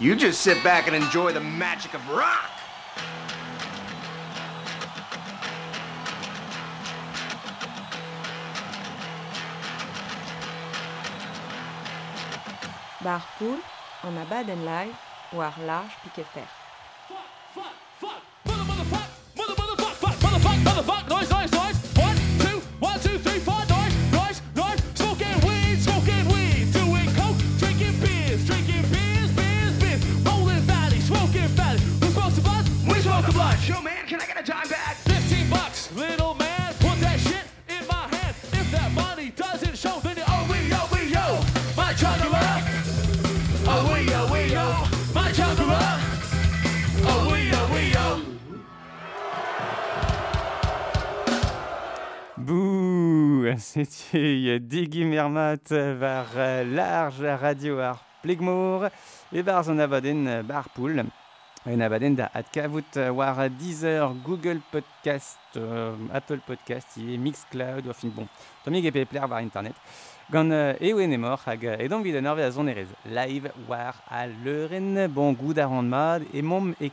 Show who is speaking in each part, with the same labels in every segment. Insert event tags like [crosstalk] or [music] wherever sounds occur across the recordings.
Speaker 1: You just sit back and enjoy the magic of rock.
Speaker 2: Barpool, a bad en live, war large pique fer.
Speaker 3: c'était [laughs] Diggy Mermot var euh, large radio ar plegmor et barz Zonabaden abaden bar pool, En da Atkavut, war Deezer, Google Podcast, euh, Apple Podcast et Mixcloud, enfin bon, tommy gepé plaire var internet. Gun Ewen euh, et mor hag donc vid an Live war a leuren, bon goût ar et et mom et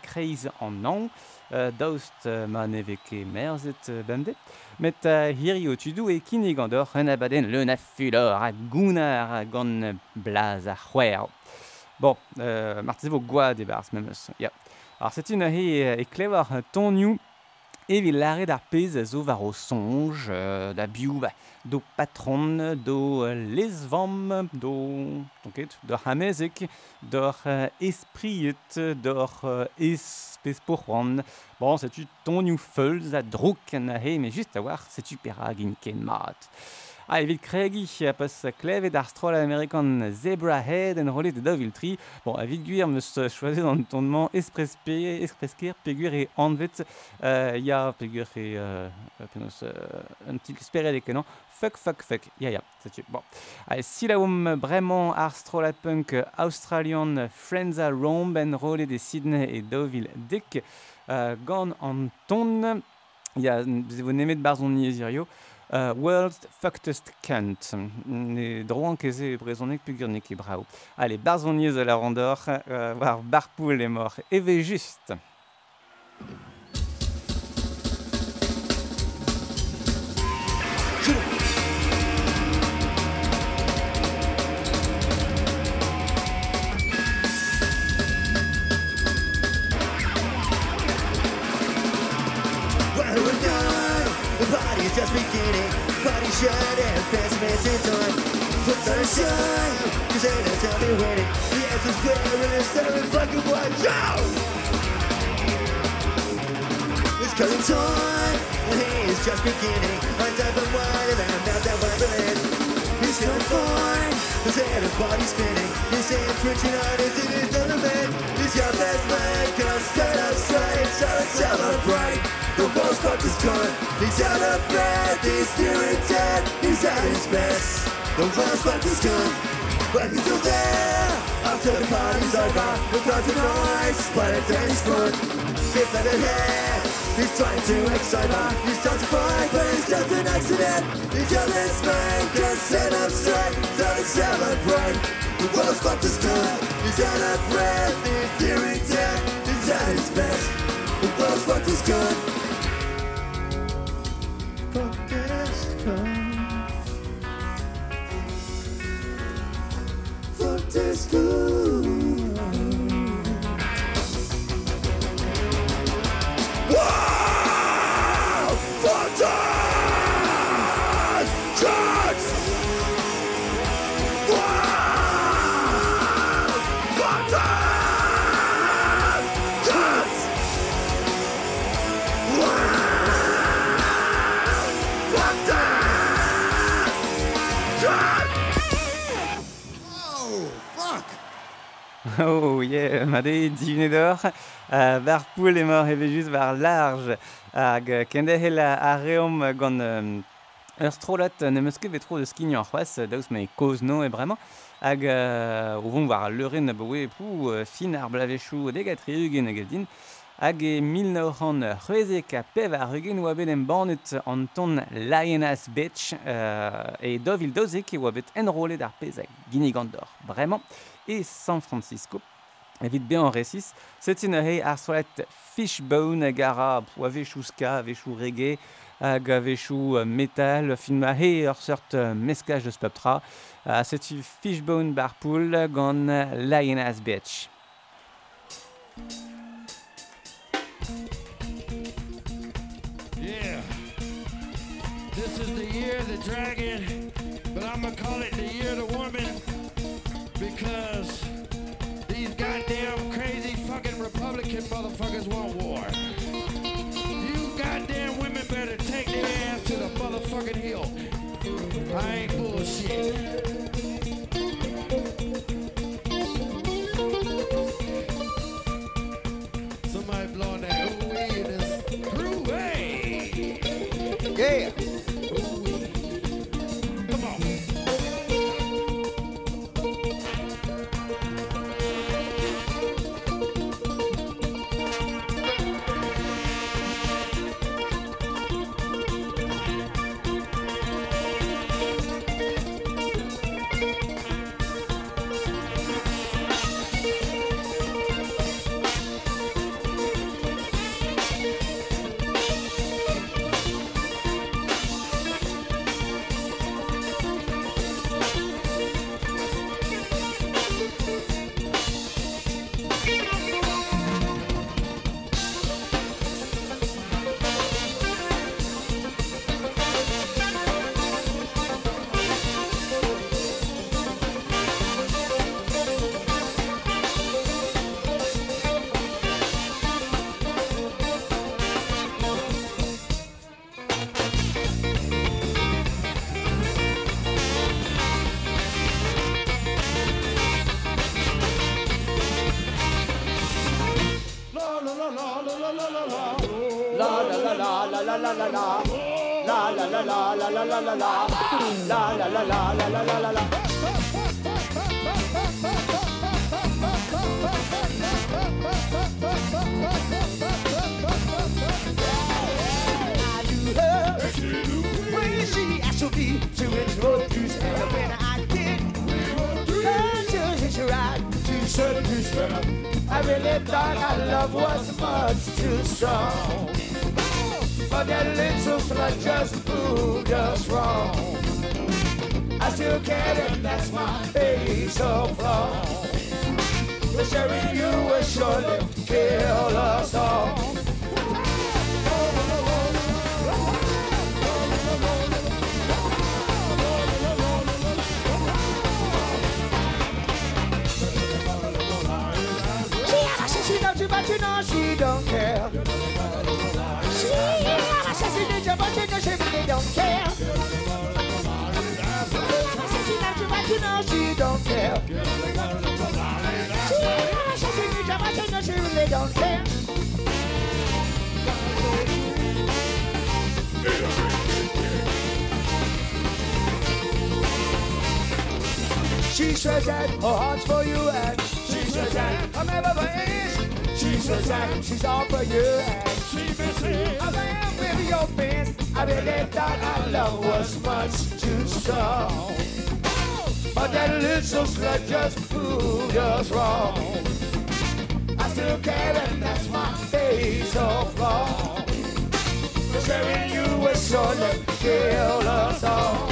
Speaker 3: an an. Euh, daoust euh, ma neveke merzet euh, bemde. Met a hirio tudou e kine gandor abaden le nafulor a gounar a gant blaz a c'hwer. Bon, euh, martez vo gwa de barz memeus. Ya. Ar setin a he e, e klevar tonioù evi lare d'ar pez a zo var o sonj, euh, da biou, do patron, do euh, lesvam, do, tonket, do hamezek, do euh, espriet, do euh, espez Bon, setu tu ton new an a he, mais juste a war, tu pera gint ken mat. evit kregi a pas et ar American Zebra Head, en rolet de davil Tree. Bon, Evid guir me choisir dans le tournement esprespe, espreskir, peguir et anvet. Euh, ya peguir et euh, euh, un petit espéré des canons. Fuck, fuck, fuck. Ya, ya, c'est tu. Bon. Allez, si la home vraiment Arstrol à punk australian Frenza Rome, and rolet de Sydney et Deauville Dick. Euh, on tone. ton, ya, vous n'aimez de Barzoni et Zirio. Worlds euh, World Factest Kant. Droank eze brezonek et bravo Allez, barzoniez à la randor, euh, voir barpoul est mort. Eve
Speaker 4: juste. just like it's good. Like it's still there. After the party's over, we've got the noise, but it dance foot. If that hair, he's trying to excite her. He starts to fight, but it's just an accident. He's just a man, can't stand up straight. So to celebrate, the world's fucked is good. He's out of breath, he's fearing death. He's at his best. The world's fucked is good. [laughs]
Speaker 1: Oh,
Speaker 3: yeah, ma de d'or d'or. Euh, bar poul e mor eve juste bar large Hag, euh, kende hel a reom gant euh, ur trolat ne meuske ve tro de ar ça daouz mais cause e bremañ. Hag, o vont war lere a boe pou fin ar blavechou de gatri ugen a gazdin. Hag e mil naoc'han c'hwezek a pev ar ugen oa bet em bannet an ton laienaz betch e dovil dozek e oa bet enrolet ar pezak gini gant d'or. Bremañ. et San Francisco. bien Evit c'est une zetzen à arzuet Fishbone gara poavechuska, avechu reggae, à avechu metal, film ahi ur de de eus C'est une Fishbone Barpool, lion ass Beach.
Speaker 5: Yeah, this is the year of the dragon, but I'm gonna call it the year of the woman. because these goddamn crazy fucking Republican motherfuckers want war. You goddamn women better take their ass to the motherfucking hill. I ain't bullshit. Somebody blowing that. la la, la la
Speaker 1: la
Speaker 5: la la
Speaker 6: la la la la. Crazy as should be to introduce her when I did. Her to right to seduce I really thought our love was much too strong. But that little slut just proved us wrong. I still care and that's my fatal flaw. But sharing you will surely kill us all. Timmy, don't care. She loves you, but you know she don't care. She loves you, but you know she really don't care. She says that her heart's for you and she says that I'm ever for is. She says that she's all for you and she misses. I am with your best. I really thought our love was much too strong. But that little slut just proved us wrong. I still care and that's my fatal flaw. Cause sharing you was sure to kill us all.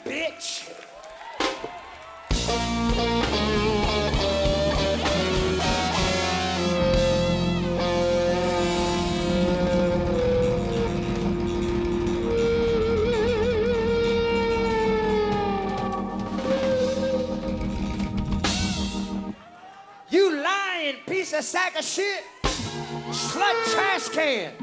Speaker 6: sack of shit, slut trash can.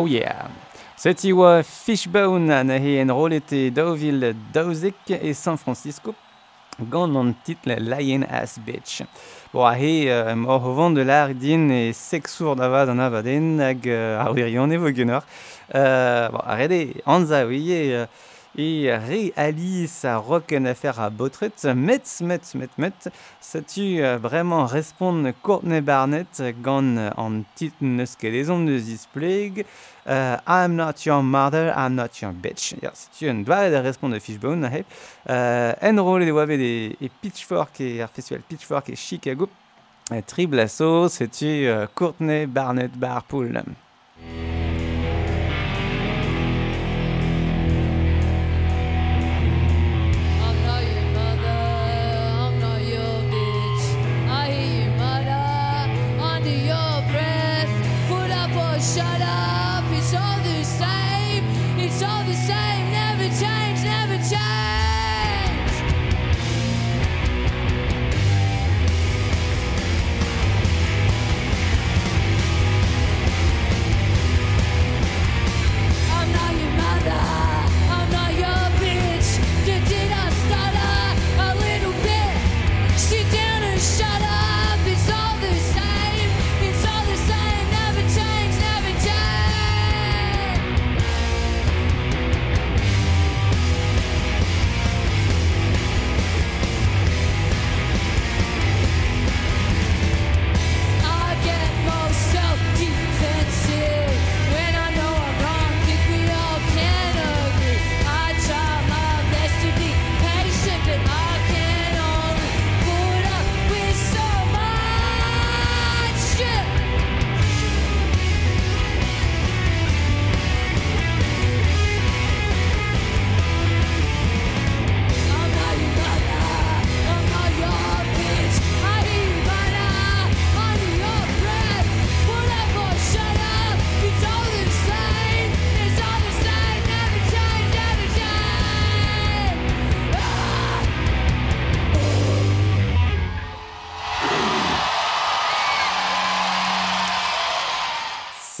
Speaker 3: Oh yeah Setti oa Fishbone na he en rolete daouvil daouzek e San Francisco gant an titl Lion Ass Bitch. Bo a he uh, mor de l'ar din e sek sour d'avad an avaden hag uh, ar virion e vo gynor. Uh, bo a rede, anza oie... Uh, et réalise sa rocken affaire à Botret. Met, met, met, met. Sais-tu euh, vraiment répondre Courtney Barnett gone en titre skelezon de this plague? Uh, I'm not your mother, I'm not your bitch. Sais-tu une dvare de répondre Fishbone. Hey. Uh, Enroll et Wave et Pitchfork et Festival Pitchfork et Chicago. Euh, Triple Triblasso, sais tu euh, Courtney Barnett Barpool?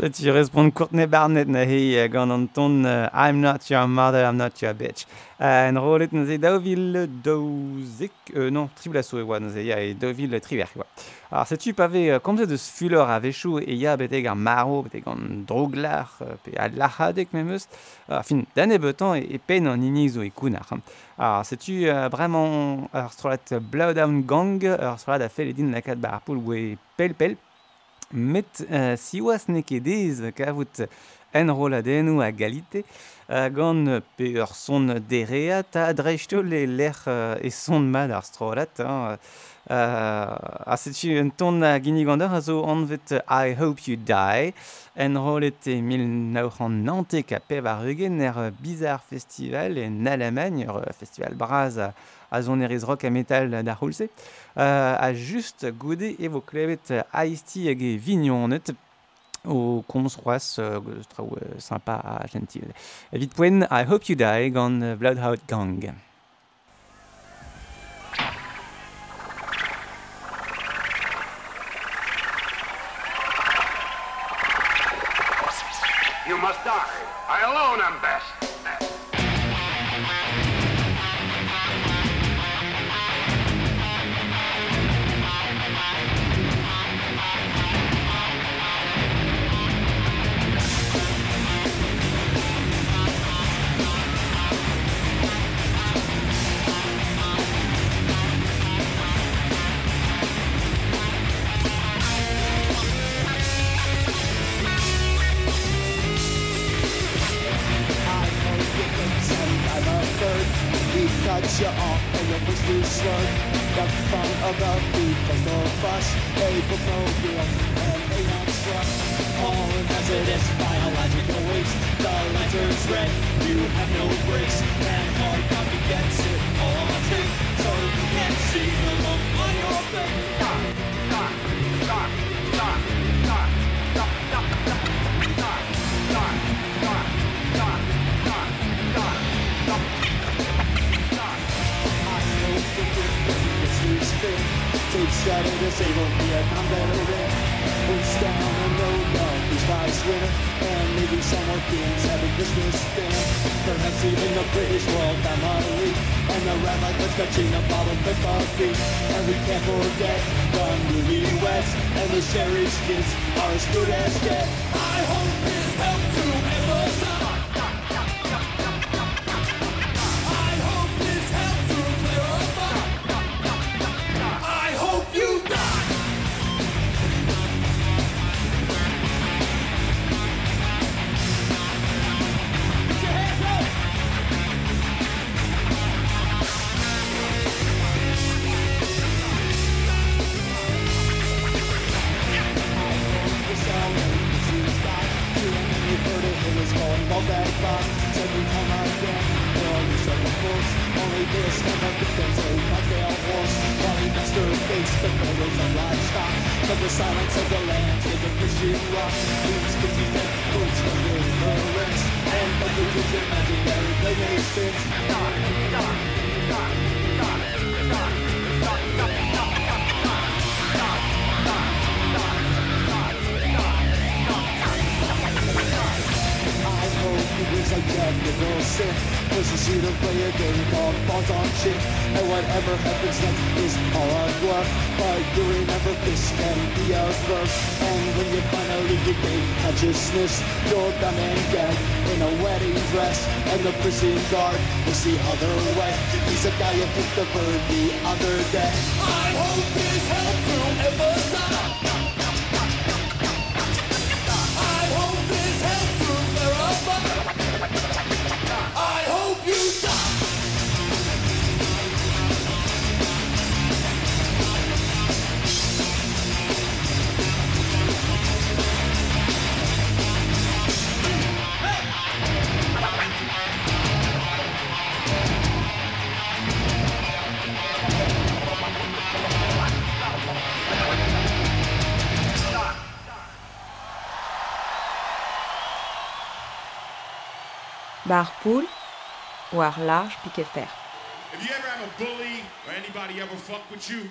Speaker 7: Set you
Speaker 3: respond Courtney Barnett na hi eh, gant an ton uh, I'm not your mother, I'm not your bitch. Uh, en rolet na ze daouvil daouzek, euh, non, tribu la soe oa na ze ya e daouvil triver. E oa. Ar set you pavé, uh, komze deus fuller a vechou e ya bete gant maro, bete gant droglar, uh, pe a lahadek me meus, uh, fin dan e betan e, e pen an inig zo e kounar. Ar set you uh, bremañ ar strolat Blowdown Gang, ar strolat a fel e din lakad bar poul e pel pel, pel met uh, siwas ne kedez kavout en roladenou a galite uh, gant pe ur son derea ta adrejto le l'er euh, e son mad ar strolat hein, euh, uh, a setu un ton a gini gandor a zo anvet I Hope You Die en rolet e 1990 ka pev ar eugen er bizar festival en Allemagne ur festival braz a zon nerez rock a metal da euh, a just gode e vo klevet aisti hag e vignonet, o komz c'hoaz euh, traoù euh, sympa a gentil. Evit poen, I hope you die gant Bloodhout Gang.
Speaker 2: It's Saturday, disabled Vietnam we Waist down the road. love, he's vice winner. And maybe some more beings having Christmas dinner. Perhaps even the British royal Family. And the rabbi that's catching a bottle of coffee. And we can't forget the newlyweds. And the sherry skins are as good as dead. I hope
Speaker 8: Bar pool ou large piqué fer.
Speaker 9: If you ever have a bully or anybody ever fuck with you,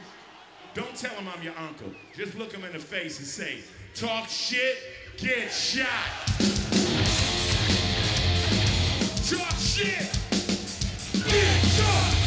Speaker 9: don't tell them I'm your uncle. Just look them in the face and say, talk shit, get shot. Talk shit, get shot.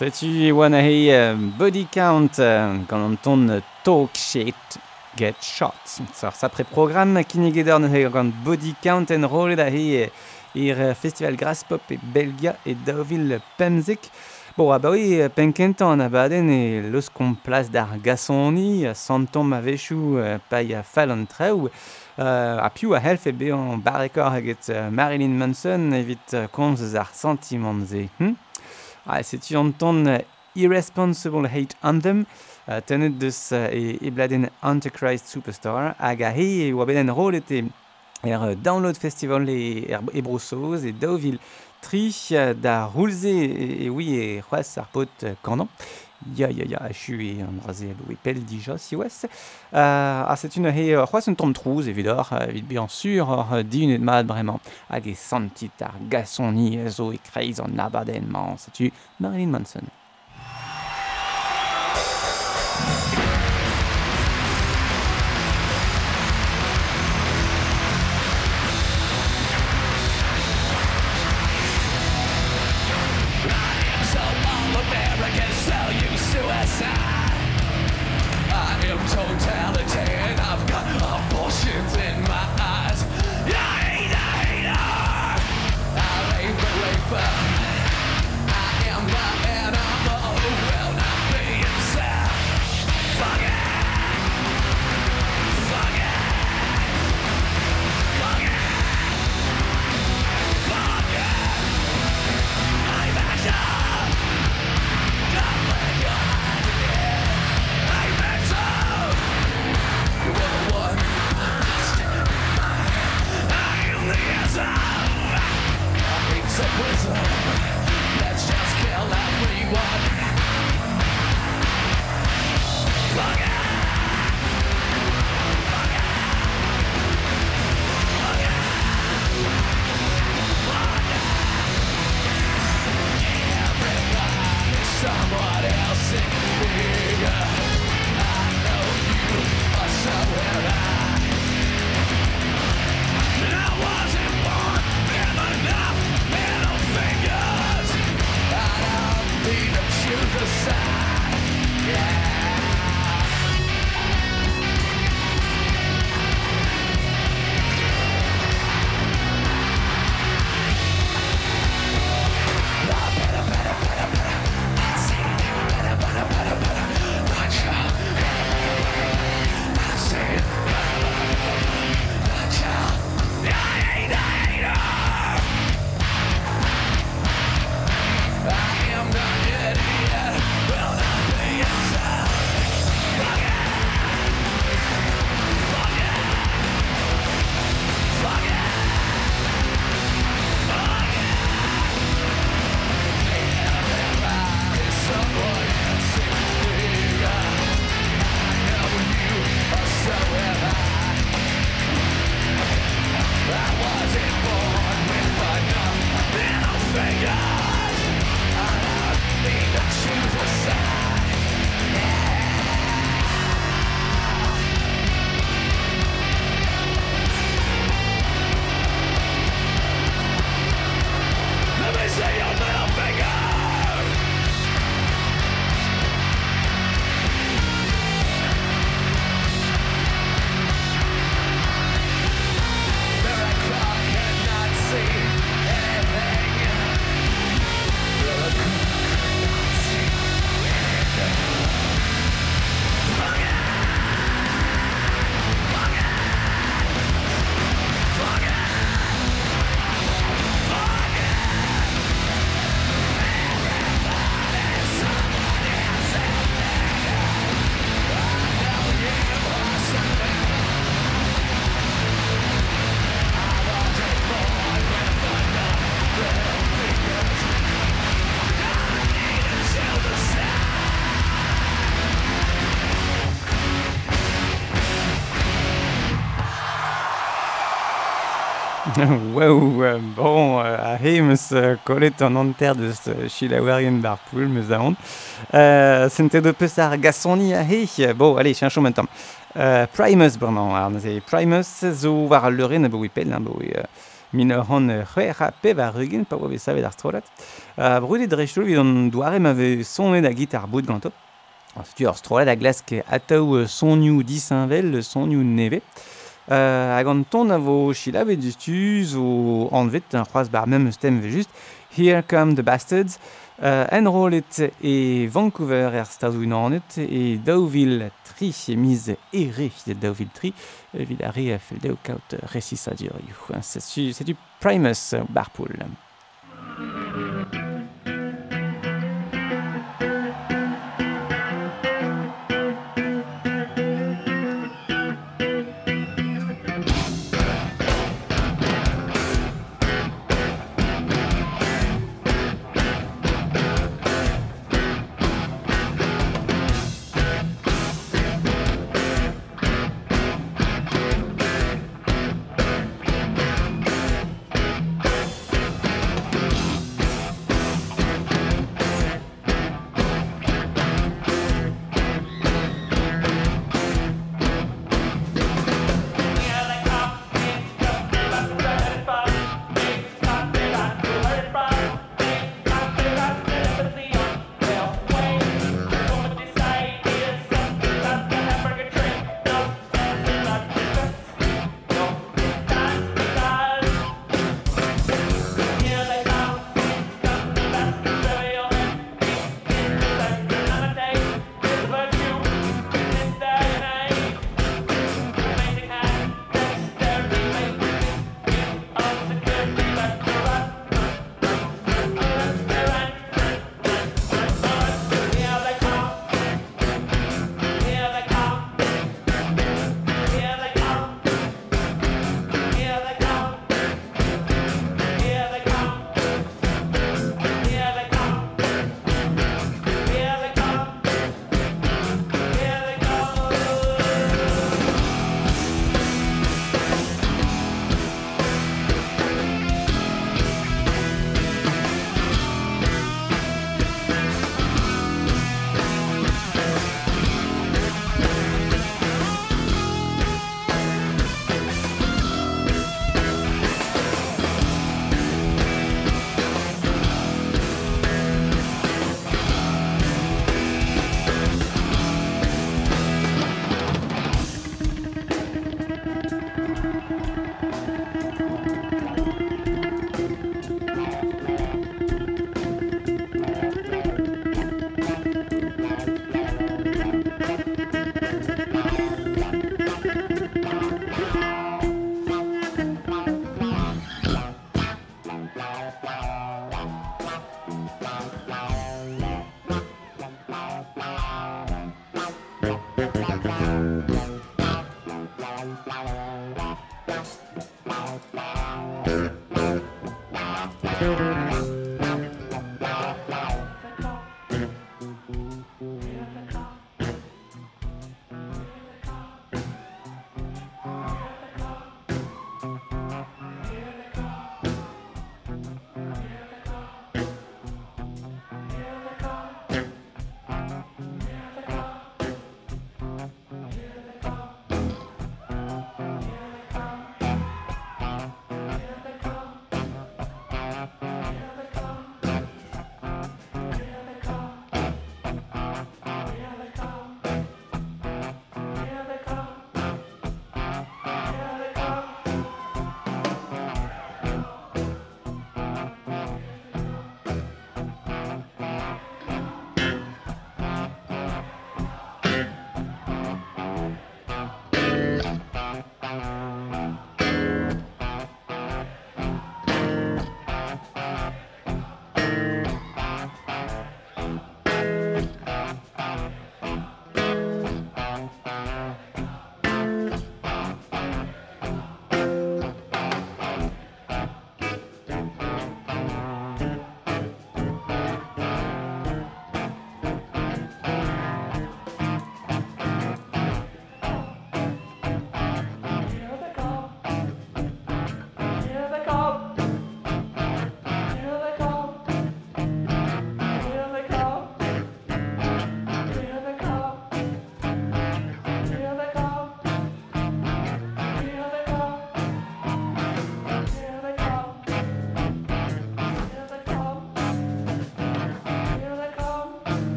Speaker 9: Setu e oan ahe uh, body count uh, gant an ton euh, talk shit get shot.
Speaker 3: Sar sa pre program kinneget ar n'eo gant body count en roll da he euh, ir euh, festival grass pop e Belgia e daovil pemzik. Bo, a bawe penkentan an abaden e los kom plas dar gasoni, santom a vechou uh, pa ya fal an a piu a helf e be an barrekor aget uh, Marilyn Manson evit uh, konz ar hm Ha, ah, setu an ton euh, Irresponsible Hate Anthem, uh, tenet deus euh, e, e bladen Antichrist Superstar, hag a he e oa bedan rolete er euh, Download Festival e, er, et e, e Dauville trich da roulze e, e, e oui et c'hoaz ar pot Ya, ya, ya, a chu e an raze a loe dija, si ouais Ha euh, a une un ahe, uh, c'hoaz un tom trouz, euh, evit bien sûr, or, euh, di mat et mad bremañ, hag e santit ar gasson ni zo e kreiz an abadenman, setu Marilyn Manson. Waouh, [laughs] wow, euh, bon, euh, Harry me se collait en enterre de ce Chilawarian Barpool, mes amants. Euh, C'était de peu ça, Gassoni, ahé, Bon, allez, je suis un maintenant. Euh, Primus, bon, non, alors, c'est Primus, zo war le rin, bah oui, pelle, hein, bah euh, oui. Mineur rugin, pas vous savez d'astrolat. Euh, Brûlé de réchaud, il doit sonné la guitare bout de ganto. Ensuite, astrolat, la glace qui est atteau, son new disinvel, son new neve hag ton a de chilavet ou o anvet un c'hoaz bar mem stem ve just Here Come the Bastards euh, it e Vancouver er stazouinanet et daouvil tri mise miz e de daouvil tri evit a re a fel deo kaout c'est du Primus Barpool.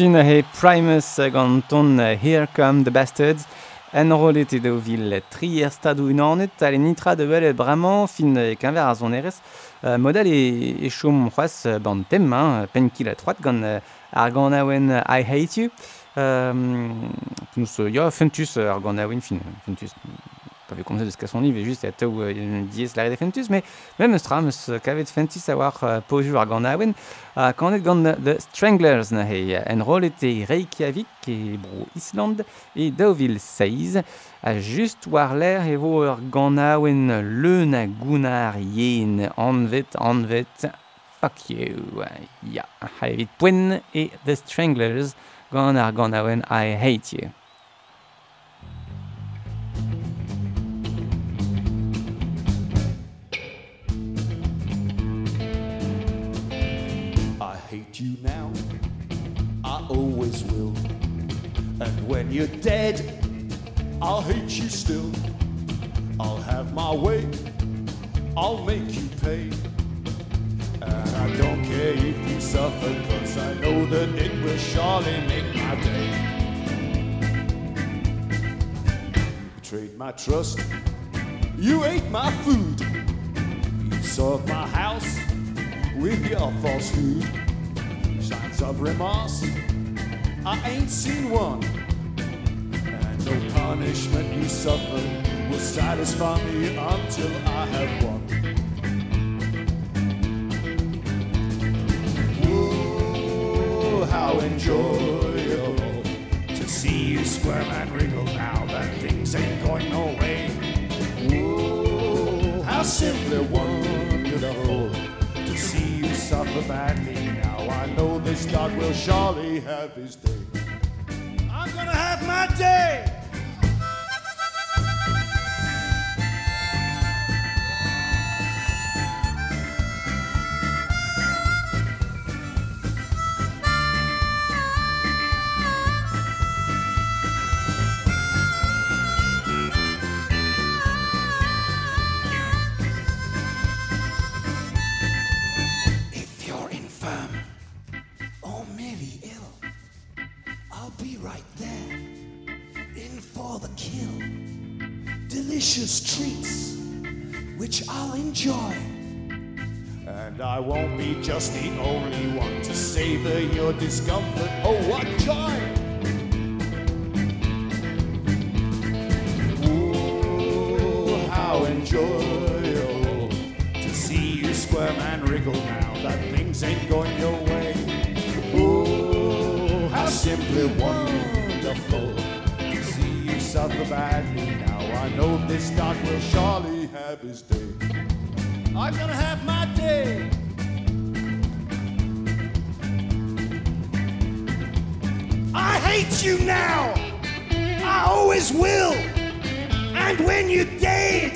Speaker 3: une hey, Primus uh, Ganton uh, Here Come the Bastards enrollet de vil trier stadou unanet à nitra de Belle Braman, fin et kanver verre à son euh, modal et e chom thème, hein, penkil euh, a euh, I Hate You euh, nous euh, fentus Argonawen, fin, pas comment ça de ce son livre, juste à où il dies la defentus, mais même strams kavet fentis avoir uh, poju ar gant awen, uh, quand et gant the Stranglers na hei, rôle était Reykjavik et bro Island, et Deauville 16, a juste war l'air et voir Ganawin le Nagunar gounar yen, anvet, anvet, fuck you, yeah. haevit poen et the Stranglers gant ar I hate you.
Speaker 10: hate you now, I always will. And when you're dead, I'll hate you still. I'll have my way, I'll make you pay. And I don't care if you suffer, cause I know that it will surely make my day. Betrayed my trust, you ate my food, you served my house with your falsehood signs of remorse. I ain't seen one. And no punishment you suffer will satisfy me until I have won. Ooh, how enjoyable to see you squirm and wriggle now that things ain't going no way. Ooh, how simply wonderful to see you suffer back place, God will surely have his day. I'm gonna have my day. life. And I won't be just the only one to savor your discomfort. Oh, what joy! Ooh, how enjoyable to see you squirm and wriggle now that things ain't going your way. Ooh, how simply wonderful to see you suffer badly now. I know this dog will surely have his day. I'm gonna have my day. I hate you now. I always will. And when you're dead,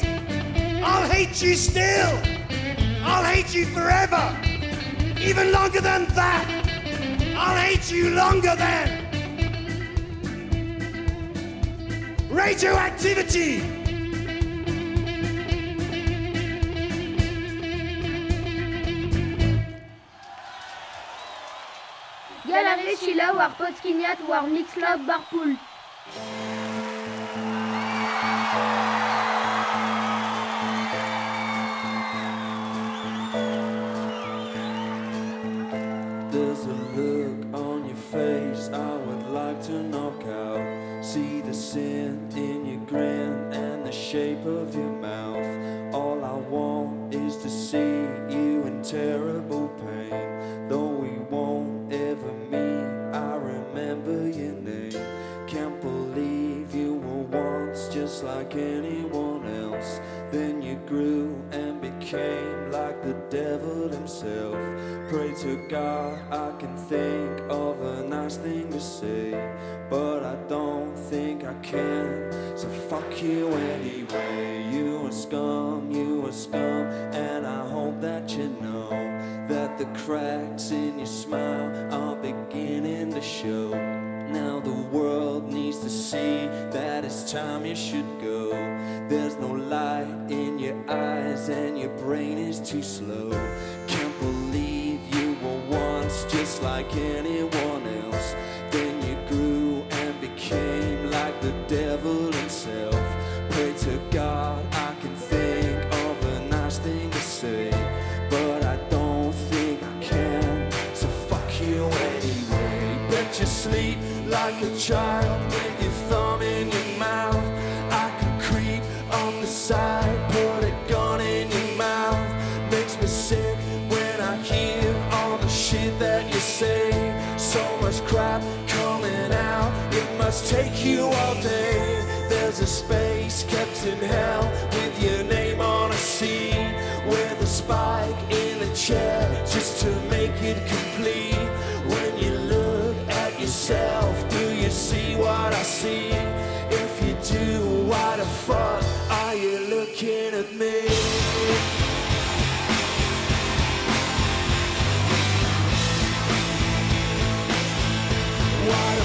Speaker 10: I'll hate you still. I'll hate you forever. Even longer than that. I'll hate you longer than radioactivity.
Speaker 11: war Podskiniat, war Mixlab, Barpool.
Speaker 12: myself. Pray to God I can think of a nice thing to say, but I don't think I can. So fuck you anyway. You a scum, you a scum, and I hope that you know that the cracks in your smile are beginning to show. Now the world needs to see that it's time you should go. There's no light in your eyes, and your brain is too slow believe you were once just like anyone else. Then you grew and became like the devil himself. Pray to God I can think of a nice thing to say, but I don't think I can. So fuck you anyway. Bet you sleep like a child. take you all day. There's a space kept in hell with your name on a seat, with a spike in a chair just to make it complete. When you look at yourself, do you see what I see? If you do, why the fuck are you looking at me? Why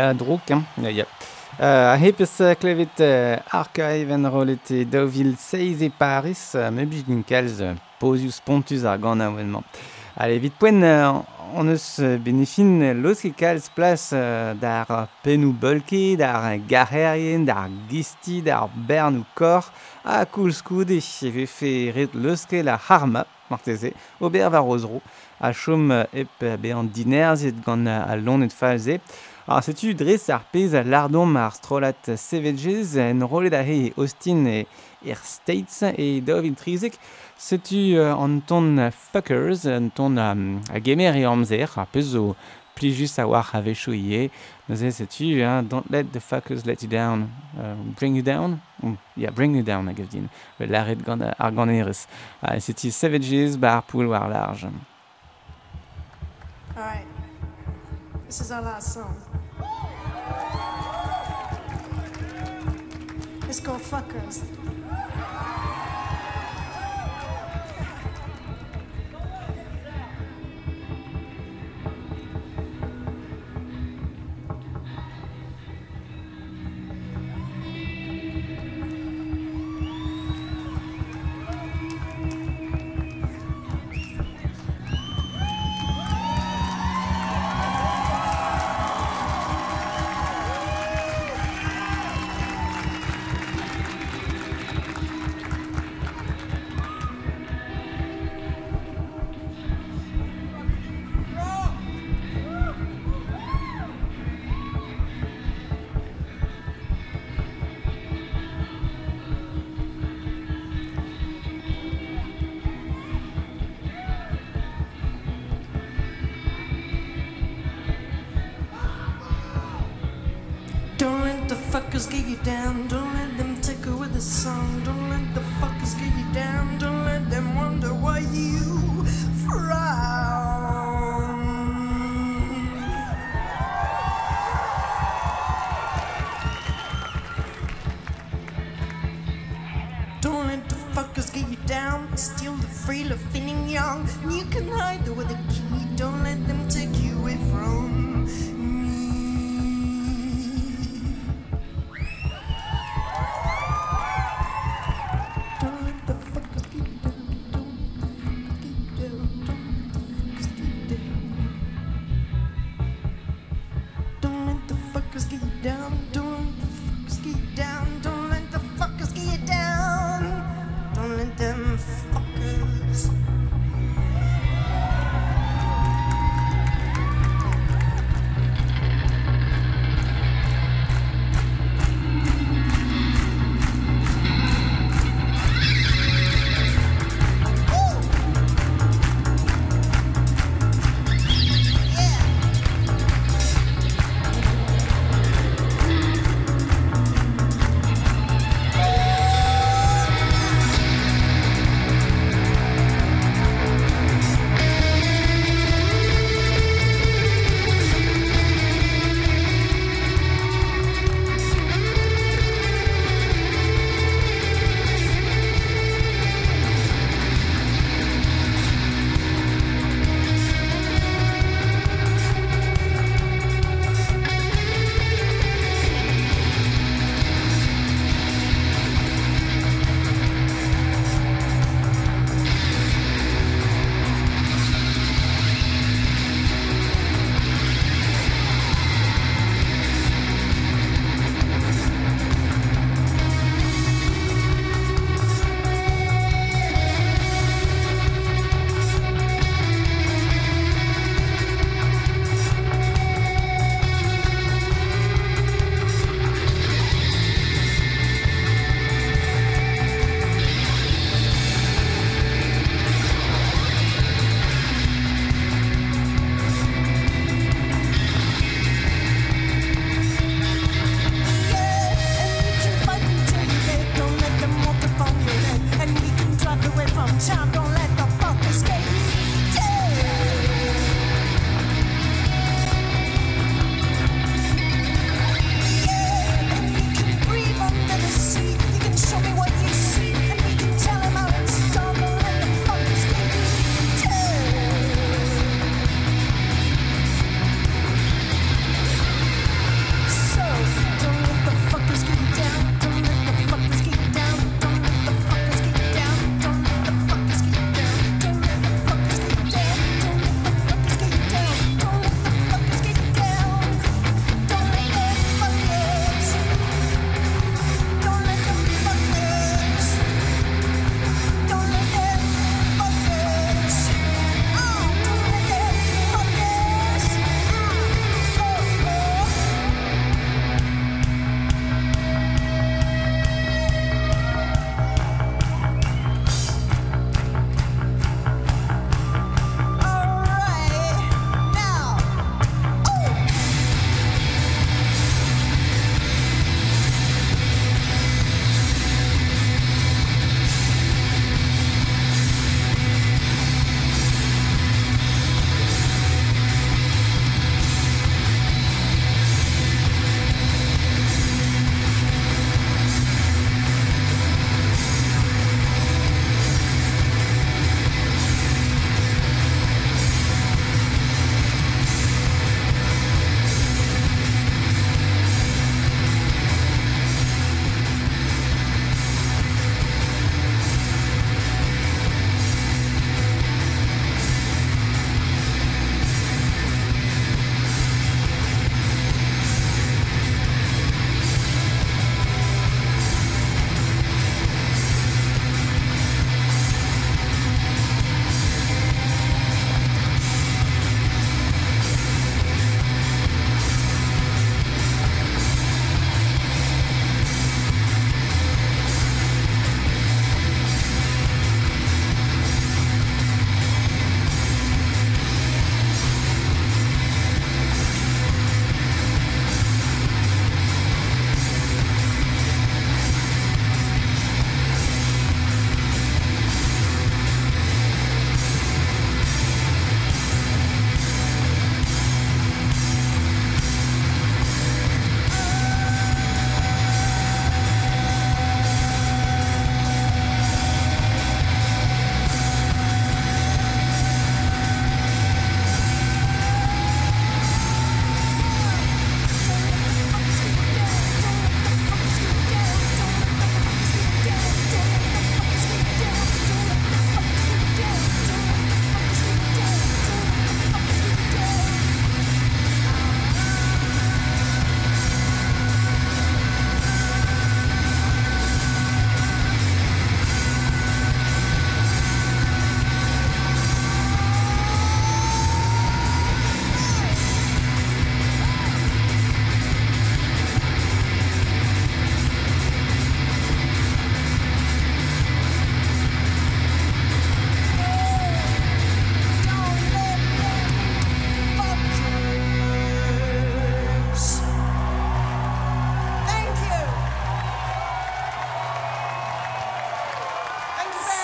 Speaker 3: ya drouk, hein Ya, ya. Euh, ahe, pez, euh, klevet, euh, arka en rolet e, e paris, euh, me bich din kalz, euh, posius pontus ar gant avouenement. Ale, vit poen, euh, on eus benefin loske kalz plas dar penou bolke, dar gaherien, dar gisti, dar bern ou kor, a koul skoude, e vefe ret loske la harma, marteze, ober var ozro. a chom ep be an dinerzit gant a lonet et Ar ah, setu dres ar pez a lardom ar strolat sevedjez en rolet a re e Austin e Air er States e daov il trizek setu uh, an ton fuckers, an ton um, a gemer e amzer, a pez o plijus a war a chou i e. Neuze, setu, don't let the fuckers let you down, uh, bring you down, mm, yeah, bring you down, a gav din, ve laret gant ar gant eres, uh, ah, setu sevedjez bar poul war large.
Speaker 6: All right. This is our last song. It's called Fuckers. down, still the thrill of feeling young. And you can hide with a key, don't let them take you away from.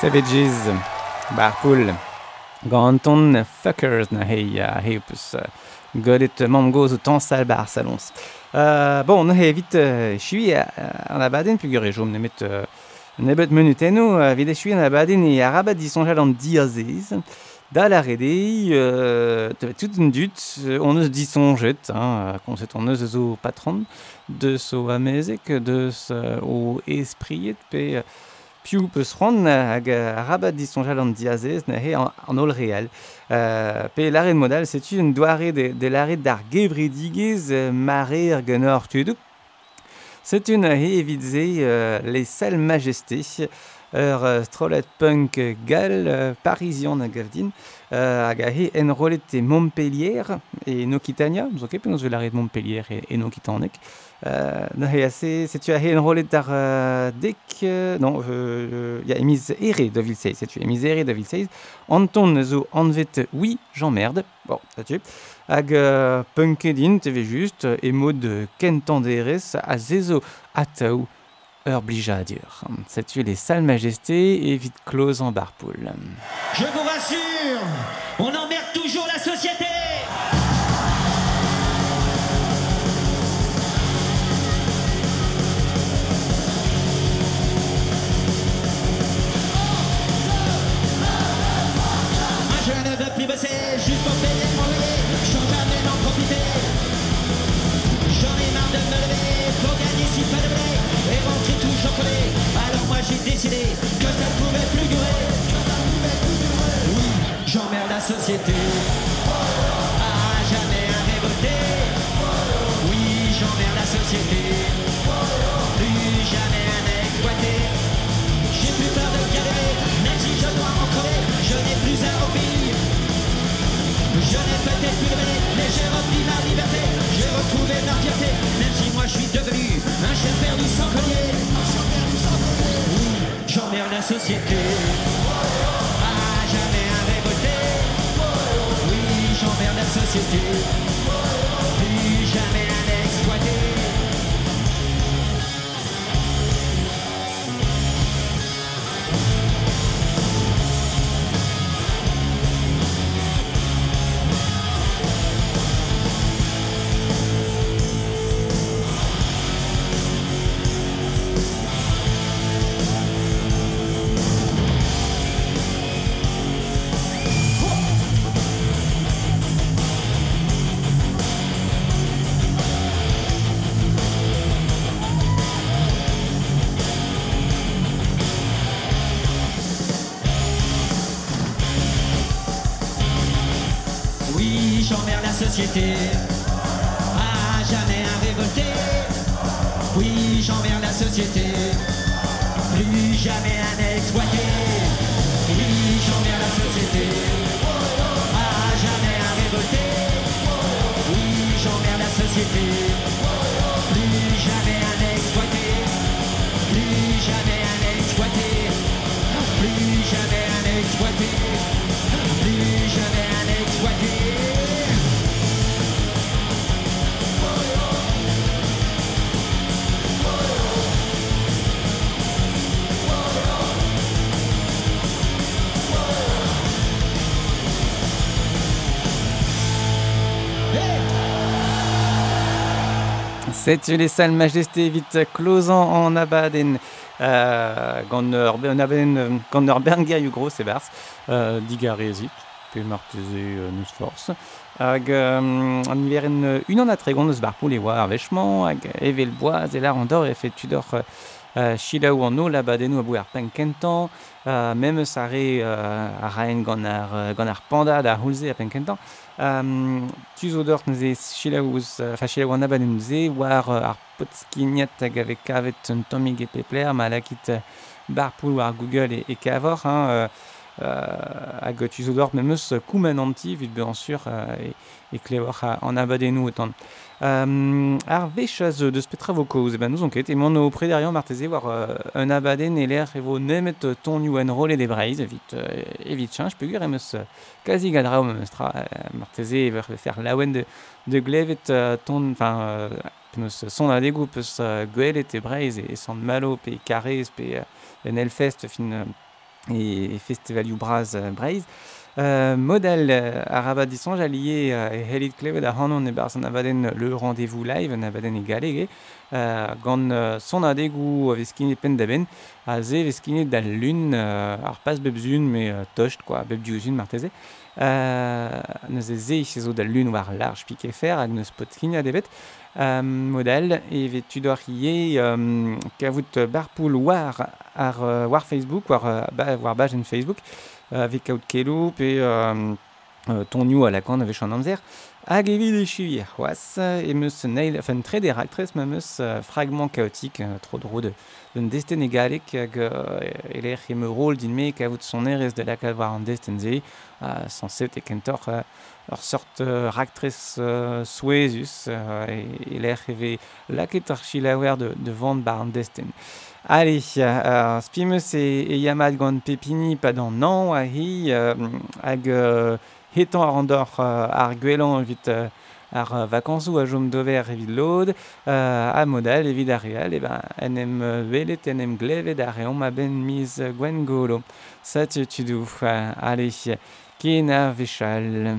Speaker 6: Savages, bar cool. ton fuckers,
Speaker 3: na hei, uh, hei opus. Uh, Godet euh, mam goz o tan sal bar salons. Uh, bon, na hei vite chui euh, uh, uh, an abadenn, pugur e jom nemet... Uh, Nebet menut eno, uh, vide chui an abaden e arabat di sonjal an diazez. Da la rede, euh, tout un dut, euh, on eus dit son jet, hein, qu'on on eus zo patron, de so amezek, de so o esprit, pe... piou peus c'hoant hag euh, rabat disonjal an diazez ne he an ol real. Euh, pe l'arret modal, setu un doare de, de l'arret d'ar gevridigez euh, mare ar genor tudu. Setu ne euh, he evit euh, les sales majestés ur strolet punk gal euh, parisian a gavdin euh, hag a he en rolet e Montpellier et Nokitania, mzo kepe nos ve l'arret Montpellier et e, e Nokitanek. Euh, Euh, c'est tu à une euh, Non, euh, euh, il y a Emise erré de seize C'est tu Emise erré de Ville-Seize. Anton Nezou Anvet, oui, j'emmerde. Bon, ça tu. Ag Punkedin, TV juste. Et de Kenton à Zezo, à herblija à dire. C'est tu les sales majestés et vite close en barpool.
Speaker 4: Je vous rassure, on emmerde toujours la société. Plus ben, c'est juste pour payer mon loyer, j'en jamais d'en profiter. J'en ai marre de me lever, pour gagner si pas de blé, et rentrer toujours collé. Alors moi j'ai décidé que ça ne pouvait plus durer, que ça pouvait plus durer. Oui, j'emmerde la société. À ah, jamais à révolter. Oui, j'emmerde la société. peut-être mais j'ai repris ma liberté, j'ai retrouvé ma fierté, même si moi je suis devenu un chien perdu sans collier. Oui, j'emmerde la société. Ah, jamais un révolté. Oui, j'emmerde la société. j'emmerde la société. À jamais un révolté. Oui, j'emmerde la société. Plus jamais un exploité. Oui, j'emmerde la société. À jamais un révolté. Oui, j'envers la société.
Speaker 3: C'est les salles majesté vite closant en Abaden. Euh, Gandor Berngay Ugro, c'est gros Euh, Digaresi, Pemartese, euh, Nusforce. Hag an iveren unan atregon eus barpoul e oa ar et hag evel boaz e lar an dor efe tudor uh, ou an ol abadennou abou ar penkentan, uh, memes à re uh, a raen gant ar, panda da houlze a um, tu zo d'ort neze chilaouz, euh, fa an abad war euh, ar potskignet hag ave kavet un tomig e pepler, ma lakit euh, bar poul war Google e, e, kavor, hein, hag d'ort me meus koumen anti, vit ben sur, e, e klevor an abad e Euh, Harvey de Spetra vocaux et eh ben nous on et mon au auprès derrière Martézé voir euh, un abaden et l'air et vos nemet ton new roll et des braises, vite, euh, et vite change, puis je euh, quasi gadra ou stra Martézé va faire lawen de, de et ton, enfin, son à dégoût, peus et tes braises, et son malo, et carré, pe nelfest, fin, et festival you Braze braises. Euh, modèle euh, araba disson jalié euh, et helit clevet a hanon ne barson avaden le rendez-vous live navaden e galé euh, gant euh, son adegou a euh, veskine pen daben a ze veskinet da lune euh, ar pas bebzun me euh, beb quoi bebdiouzun marteze euh, ne ze ze zo da lune war large pique fer ag ne skin a debet euh, modèle e ve tu doar ye euh, kavout euh, barpoul war ar war facebook war, ba, war facebook Euh, avec Outkeloup et euh, euh, Tonio à la Kan avait Sean Amzer. Hag evit e c'hoaz, emeus neil, enfin, très des actrices ma emeus fragment kaotik, tro drôde, de, d'un desten egalek hag eler me rôl din me kavout son erez de lak avar an desten ze, uh, sans sevet e kentor uh, ur sort uh, raktrez uh, souezus, uh, eler eve laket ar chilaouer de, de vant bar en desten. Ali, euh, spimeus et, et yamad gant pepini pa an nan a euh, ag euh, etan euh, euh, ar euh, ar gwellan evit ar vakansou a jom dover evit l'od euh, a modal evit ar real e ben enem velet euh, enem glevet ar eom a ben miz gwen golo. Sa tu, tu douf, euh, ali, kena vechal.